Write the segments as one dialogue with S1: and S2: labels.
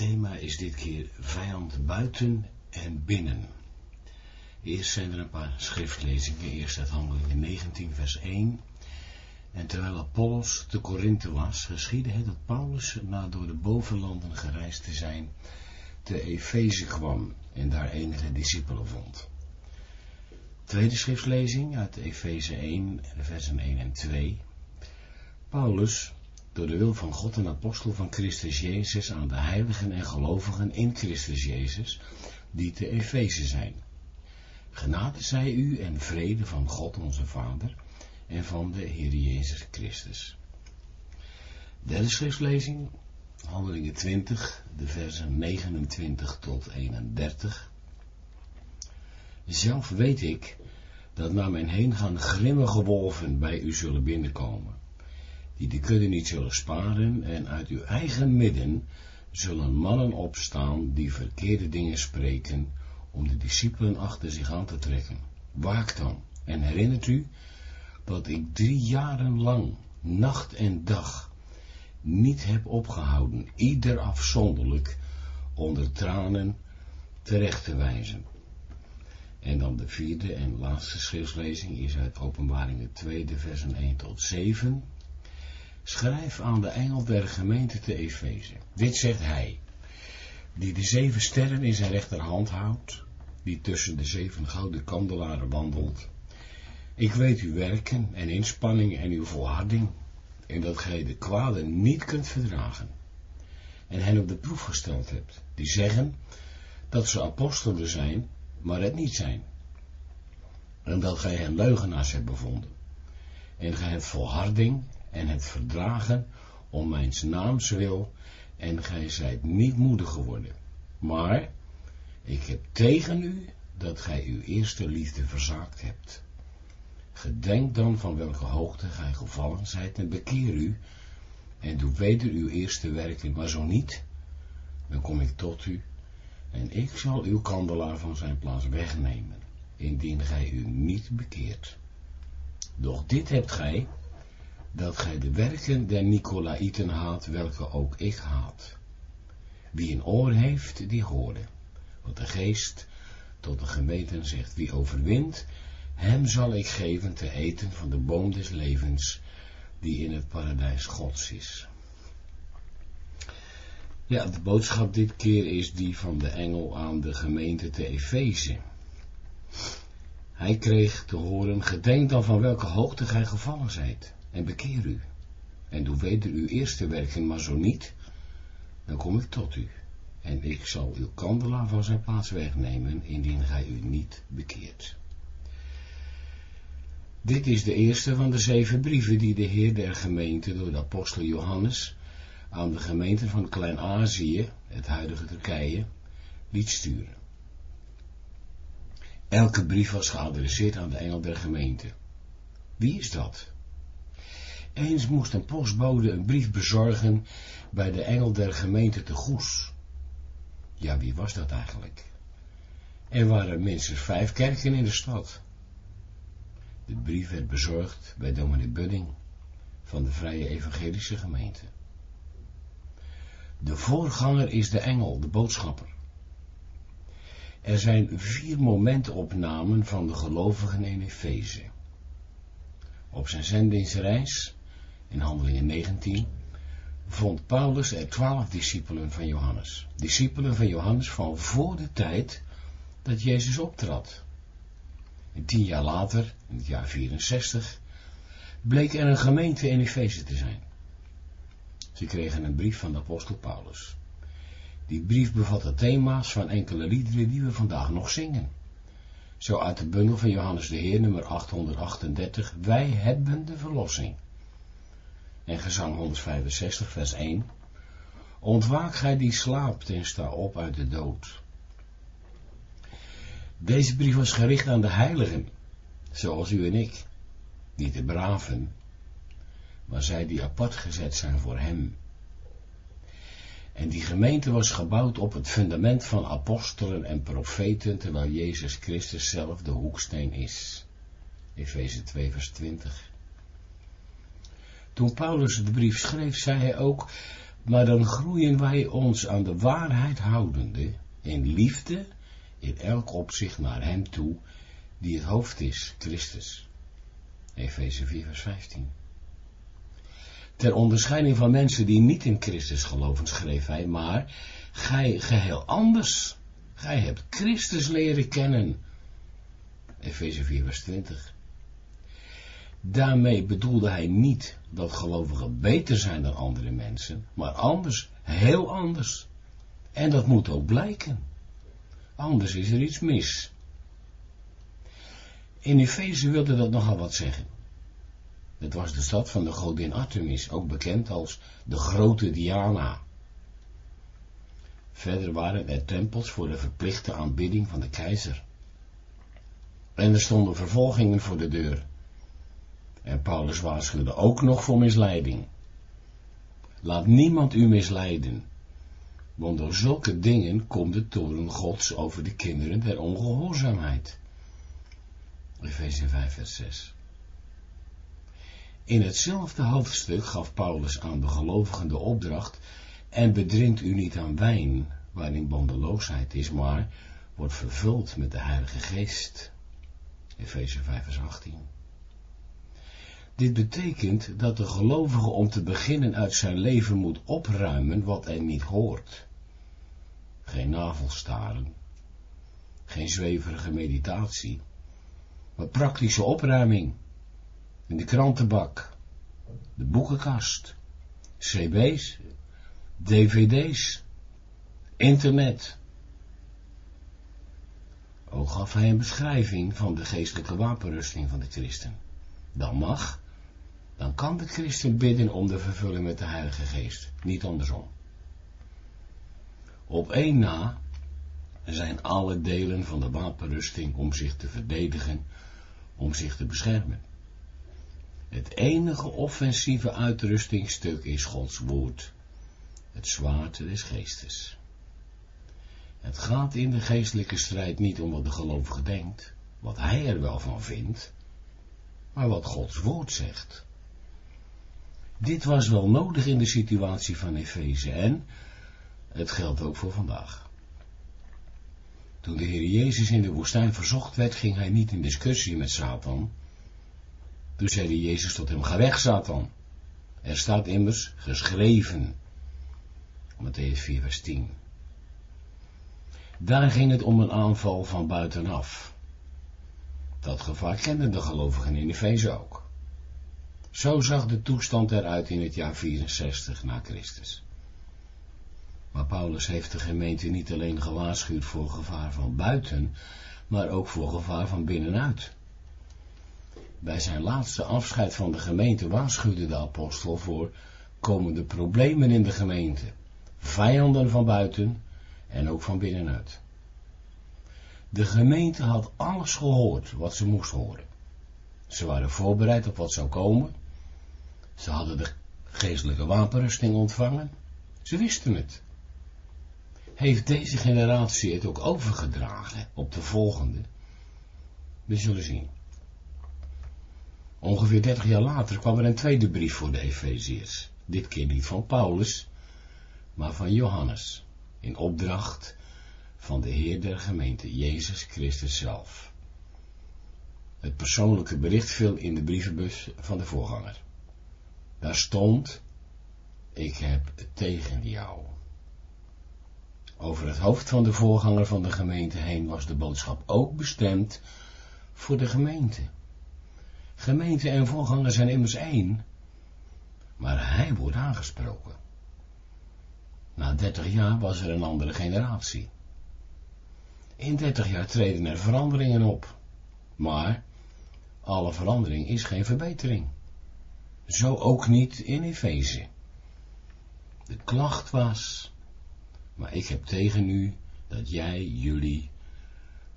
S1: thema is dit keer vijand buiten en binnen. Eerst zijn er een paar schriftlezingen. Eerst uit Handelingen 19 vers 1. En terwijl Apollos te Korinthe was, geschiedde het dat Paulus, na door de bovenlanden gereisd te zijn, te Efeze kwam en daar enige discipelen vond. Tweede schriftlezing uit Efeze 1, versen 1 en 2. Paulus, door de wil van God en apostel van Christus Jezus aan de heiligen en gelovigen in Christus Jezus, die te Efeze zijn. Genade zij u en vrede van God onze Vader en van de Heer Jezus Christus. Derde schriftlezing, Handelingen 20, de versen 29 tot 31. Zelf weet ik dat na mijn heengaan grimmige wolven bij u zullen binnenkomen, die de kudde niet zullen sparen en uit uw eigen midden zullen mannen opstaan die verkeerde dingen spreken om de discipelen achter zich aan te trekken. Waak dan en herinnert u dat ik drie jaren lang, nacht en dag, niet heb opgehouden, ieder afzonderlijk, onder tranen terecht te wijzen. En dan de vierde en laatste schriftlezing is uit openbaringen 2, versen 1 tot 7. Schrijf aan de engel der gemeente te Efeze. Dit zegt hij, die de zeven sterren in zijn rechterhand houdt, die tussen de zeven gouden kandelaren wandelt. Ik weet uw werken en inspanning en uw volharding, en dat gij de kwade niet kunt verdragen, en hen op de proef gesteld hebt, die zeggen dat ze apostelen zijn, maar het niet zijn, en dat gij hen leugenaars hebt bevonden, en gij hebt volharding en het verdragen om mijns naams wil, en gij zijt niet moedig geworden. Maar ik heb tegen u dat gij uw eerste liefde verzaakt hebt. Gedenk dan van welke hoogte gij gevallen zijt en bekeer u en doe weder uw eerste werken, maar zo niet, dan kom ik tot u en ik zal uw kandelaar van zijn plaats wegnemen, indien gij u niet bekeert. Doch dit hebt gij, dat gij de werken der Nicolaïten haat, welke ook ik haat. Wie een oor heeft, die hoorde, wat de geest tot de gemeenten zegt, wie overwint, hem zal ik geven te eten van de boom des levens, die in het paradijs gods is. Ja, de boodschap dit keer is die van de engel aan de gemeente te Efeze. Hij kreeg te horen, gedenk dan van welke hoogte gij gevallen zijt, en bekeer u, en doe weder uw eerste werken, maar zo niet, dan kom ik tot u, en ik zal uw kandelaar van zijn plaats wegnemen, indien gij u niet bekeert. Dit is de eerste van de zeven brieven die de Heer der gemeente door de apostel Johannes aan de gemeenten van Klein-Azië, het huidige Turkije, liet sturen. Elke brief was geadresseerd aan de engel der gemeente. Wie is dat? Eens moest een postbode een brief bezorgen bij de engel der gemeente te Goes. Ja, wie was dat eigenlijk? Er waren minstens vijf kerken in de stad. De brief werd bezorgd bij dominee Budding van de Vrije Evangelische Gemeente. De voorganger is de engel, de boodschapper. Er zijn vier momentopnamen van de gelovigen in Efeze. Op zijn zendingsreis, in handelingen 19, vond Paulus er twaalf discipelen van Johannes. Discipelen van Johannes van voor de tijd dat Jezus optrad. En tien jaar later, in het jaar 64, bleek er een gemeente in Efeze te zijn. Ze kregen een brief van de apostel Paulus. Die brief bevatte thema's van enkele liederen die we vandaag nog zingen. Zo uit de bundel van Johannes de Heer, nummer 838, Wij hebben de verlossing. En gezang 165, vers 1, Ontwaak gij die slaapt en sta op uit de dood. Deze brief was gericht aan de heiligen, zoals u en ik, niet de braven, maar zij die apart gezet zijn voor hem. En die gemeente was gebouwd op het fundament van apostelen en profeten, terwijl Jezus Christus zelf de hoeksteen is. Efeze 2 vers 20. Toen Paulus de brief schreef, zei hij ook, Maar dan groeien wij ons aan de waarheid houdende, in liefde, in elk opzicht naar hem toe, die het hoofd is, Christus. Efeze 4 vers 15. Ter onderscheiding van mensen die niet in Christus geloven, schreef hij, maar gij geheel anders. Gij hebt Christus leren kennen. Efeze 4 vers 20. Daarmee bedoelde hij niet dat gelovigen beter zijn dan andere mensen, maar anders, heel anders. En dat moet ook blijken. Anders is er iets mis. In Efeze wilde dat nogal wat zeggen. Het was de stad van de godin Artemis, ook bekend als de grote Diana. Verder waren er tempels voor de verplichte aanbidding van de keizer. En er stonden vervolgingen voor de deur. En Paulus waarschuwde ook nog voor misleiding. Laat niemand u misleiden, want door zulke dingen komt de toren gods over de kinderen der ongehoorzaamheid. Efeze 5 vers 6 In hetzelfde hoofdstuk gaf Paulus aan de gelovigen de opdracht, en bedrinkt u niet aan wijn, waarin bandeloosheid is, maar wordt vervuld met de Heilige Geest. Efeze 5 vers 18 dit betekent dat de gelovige om te beginnen uit zijn leven moet opruimen wat hij niet hoort. Geen navelstaren, geen zweverige meditatie, maar praktische opruiming in de krantenbak, de boekenkast, cb's, dvd's, internet. Ook gaf hij een beschrijving van de geestelijke wapenrusting van de christen. Dan mag, dan kan de christen bidden om de vervulling met de Heilige Geest, niet andersom. Op één na zijn alle delen van de wapenrusting om zich te verdedigen, om zich te beschermen. Het enige offensieve uitrustingstuk is Gods woord, het zwaard des geestes. Het gaat in de geestelijke strijd niet om wat de gelovige denkt, wat hij er wel van vindt, maar wat Gods woord zegt. Dit was wel nodig in de situatie van Efeze en het geldt ook voor vandaag. Toen de Heer Jezus in de woestijn verzocht werd, ging hij niet in discussie met Satan. Toen zei Jezus tot hem, ga weg Satan. Er staat immers geschreven. Matthäus 4 vers 10. Daar ging het om een aanval van buitenaf. Dat gevaar kenden de gelovigen in Efeze ook. Zo zag de toestand eruit in het jaar 64 na Christus. Maar Paulus heeft de gemeente niet alleen gewaarschuwd voor gevaar van buiten, maar ook voor gevaar van binnenuit. Bij zijn laatste afscheid van de gemeente waarschuwde de apostel voor komende problemen in de gemeente, vijanden van buiten en ook van binnenuit. De gemeente had alles gehoord wat ze moest horen. Ze waren voorbereid op wat zou komen. Ze hadden de geestelijke wapenrusting ontvangen. Ze wisten het. Heeft deze generatie het ook overgedragen op de volgende? We zullen zien. Ongeveer 30 jaar later kwam er een tweede brief voor de Efeziërs. Dit keer niet van Paulus, maar van Johannes. In opdracht van de Heer der gemeente, Jezus Christus zelf. Het persoonlijke bericht viel in de brievenbus van de voorganger. Daar stond, ik heb tegen jou. Over het hoofd van de voorganger van de gemeente heen was de boodschap ook bestemd voor de gemeente. Gemeente en voorganger zijn immers één, maar hij wordt aangesproken. Na dertig jaar was er een andere generatie. In dertig jaar treden er veranderingen op, maar alle verandering is geen verbetering. Zo ook niet in Efeze. De klacht was, maar ik heb tegen u dat jij jullie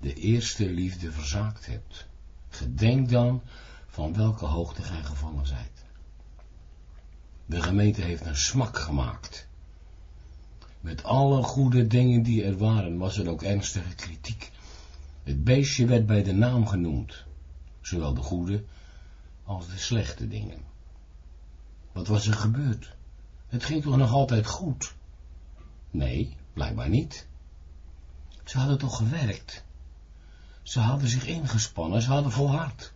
S1: de eerste liefde verzaakt hebt. Gedenk dan van welke hoogte gij gevallen zijt. De gemeente heeft een smak gemaakt. Met alle goede dingen die er waren, was er ook ernstige kritiek. Het beestje werd bij de naam genoemd, zowel de goede als de slechte dingen. Wat was er gebeurd? Het ging toch nog altijd goed? Nee, blijkbaar niet. Ze hadden toch gewerkt. Ze hadden zich ingespannen, ze hadden volhard.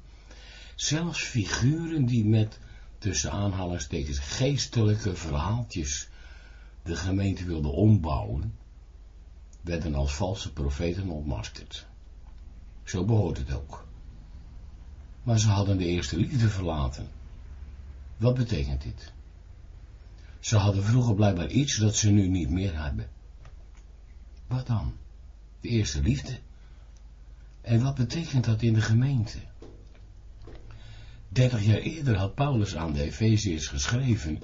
S1: Zelfs figuren die met, tussen aanhalingstekens, geestelijke verhaaltjes de gemeente wilden ombouwen, werden als valse profeten ontmaskerd. Zo behoort het ook. Maar ze hadden de eerste liefde verlaten. Wat betekent dit? Ze hadden vroeger blijkbaar iets dat ze nu niet meer hebben. Wat dan? De eerste liefde. En wat betekent dat in de gemeente? Dertig jaar eerder had Paulus aan de Efeziërs geschreven,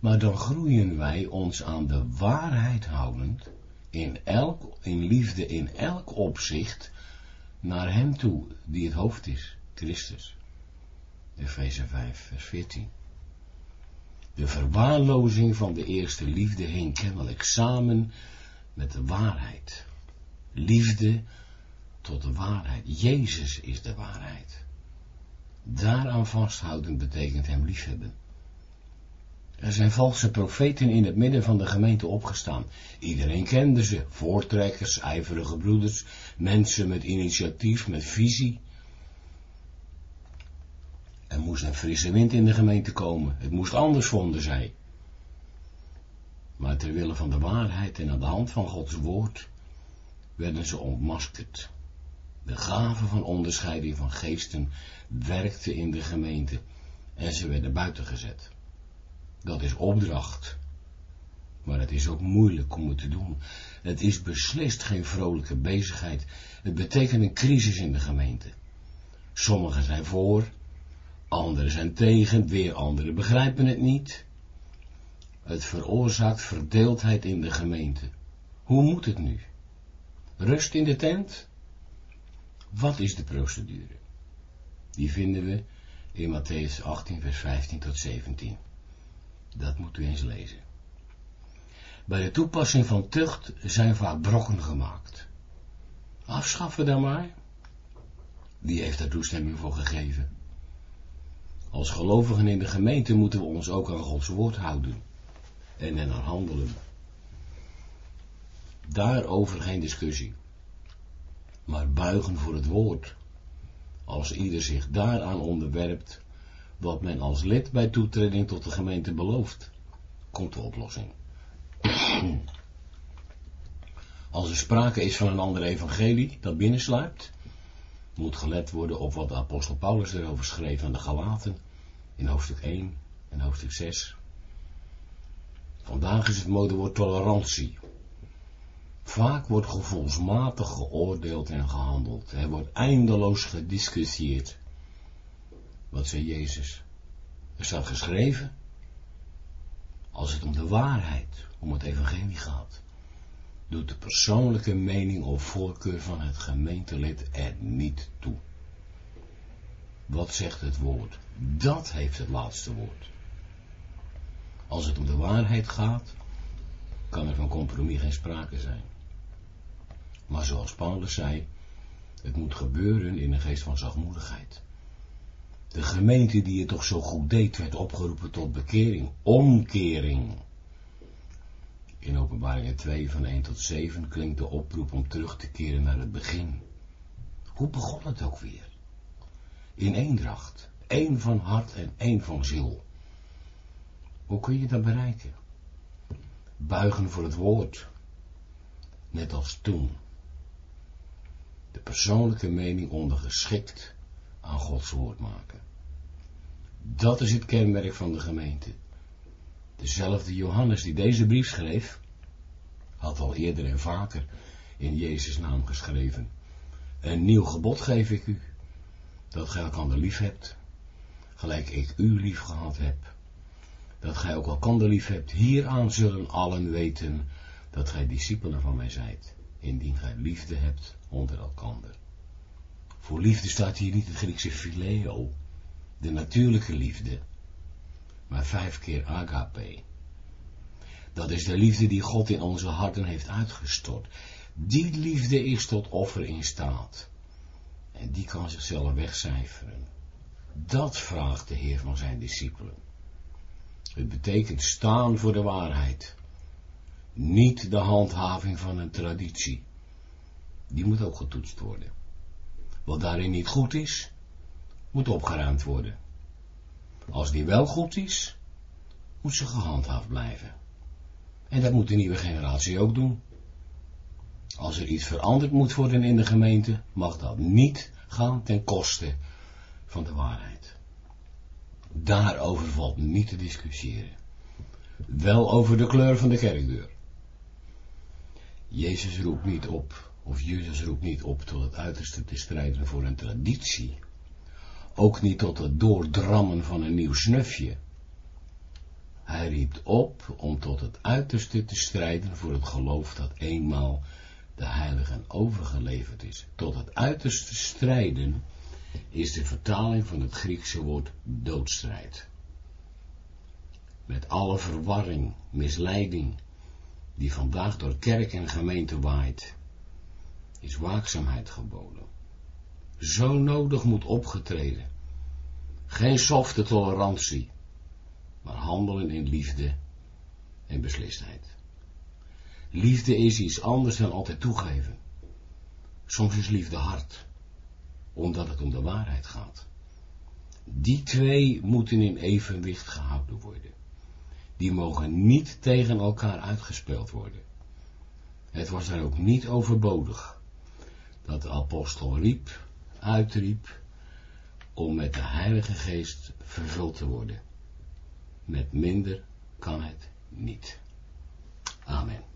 S1: maar dan groeien wij ons aan de waarheid houdend, in, elk, in liefde in elk opzicht, naar hem toe, die het hoofd is, Christus. Efeze 5, vers 14. De verwaarlozing van de eerste liefde hing kennelijk samen met de waarheid. Liefde tot de waarheid. Jezus is de waarheid. Daaraan vasthouden betekent hem liefhebben. Er zijn valse profeten in het midden van de gemeente opgestaan. Iedereen kende ze, voortrekkers, ijverige broeders, mensen met initiatief, met visie. Er moest een frisse wind in de gemeente komen. Het moest anders, vonden zij. Maar ter wille van de waarheid en aan de hand van Gods woord werden ze ontmaskerd. De gave van onderscheiding van geesten werkte in de gemeente en ze werden buiten gezet. Dat is opdracht. Maar het is ook moeilijk om het te doen. Het is beslist geen vrolijke bezigheid. Het betekent een crisis in de gemeente. Sommigen zijn voor, anderen zijn tegen, weer anderen begrijpen het niet. Het veroorzaakt verdeeldheid in de gemeente. Hoe moet het nu? Rust in de tent? Wat is de procedure? Die vinden we in Matthäus 18, vers 15 tot 17. Dat moet u eens lezen. Bij de toepassing van tucht zijn vaak brokken gemaakt. Afschaffen dan maar. Wie heeft daar toestemming voor gegeven? Als gelovigen in de gemeente moeten we ons ook aan Gods woord houden en ernaar handelen. Daarover geen discussie. Maar buigen voor het woord. Als ieder zich daaraan onderwerpt, wat men als lid bij toetreding tot de gemeente belooft, komt de oplossing. Als er sprake is van een ander evangelie dat binnensluipt, moet gelet worden op wat de apostel Paulus erover schreef aan de Galaten in hoofdstuk 1 en hoofdstuk 6. Vandaag is het modewoord tolerantie. Vaak wordt gevoelsmatig geoordeeld en gehandeld. Er wordt eindeloos gediscussieerd. Wat zei Jezus? Er staat geschreven, als het om de waarheid, om het evangelie gaat, doet de persoonlijke mening of voorkeur van het gemeentelid er niet toe. Wat zegt het woord? Dat heeft het laatste woord. Als het om de waarheid gaat, kan er van compromis geen sprake zijn. Maar zoals Paulus zei, het moet gebeuren in een geest van zachtmoedigheid. De gemeente die het toch zo goed deed, werd opgeroepen tot bekering, omkering. In openbaringen 2 van 1 tot 7 klinkt de oproep om terug te keren naar het begin. Hoe begon het ook weer? In eendracht, één van hart en één van ziel. Hoe kun je dat bereiken? Buigen voor het woord, net als toen. De persoonlijke mening ondergeschikt aan Gods woord maken. Dat is het kenmerk van de gemeente. Dezelfde Johannes die deze brief schreef, had al eerder en vaker in Jezus' naam geschreven. Een nieuw gebod geef ik u, dat gij elkander lief hebt, gelijk ik u lief gehad heb. Dat gij ook elkander lief hebt, hieraan zullen allen weten dat gij discipelen van mij zijt, indien gij liefde hebt onder elkander. Voor liefde staat hier niet het Griekse phileo, de natuurlijke liefde, maar vijf keer agape. Dat is de liefde die God in onze harten heeft uitgestort. Die liefde is tot offer in staat. En die kan zichzelf wegcijferen. Dat vraagt de Heer van zijn discipelen. Het betekent staan voor de waarheid. Niet de handhaving van een traditie. Die moet ook getoetst worden. Wat daarin niet goed is, moet opgeruimd worden. Als die wel goed is, moet ze gehandhaafd blijven. En dat moet de nieuwe generatie ook doen. Als er iets veranderd moet worden in de gemeente, mag dat niet gaan ten koste van de waarheid. Daarover valt niet te discussiëren. Wel over de kleur van de kerkdeur. Jezus roept niet op, of Jezus roept niet op tot het uiterste te strijden voor een traditie. Ook niet tot het doordrammen van een nieuw snufje. Hij riep op om tot het uiterste te strijden voor het geloof dat eenmaal de heiligen overgeleverd is. Tot het uiterste strijden is de vertaling van het Griekse woord doodstrijd. Met alle verwarring, misleiding, die vandaag door kerk en gemeente waait, is waakzaamheid geboden. Zo nodig moet opgetreden. Geen softe tolerantie, maar handelen in liefde en beslistheid. Liefde is iets anders dan altijd toegeven. Soms is liefde hard, omdat het om de waarheid gaat. Die twee moeten in evenwicht gehouden worden. Die mogen niet tegen elkaar uitgespeeld worden. Het was dan ook niet overbodig dat de apostel riep, uitriep, om met de Heilige Geest vervuld te worden. Met minder kan het niet. Amen.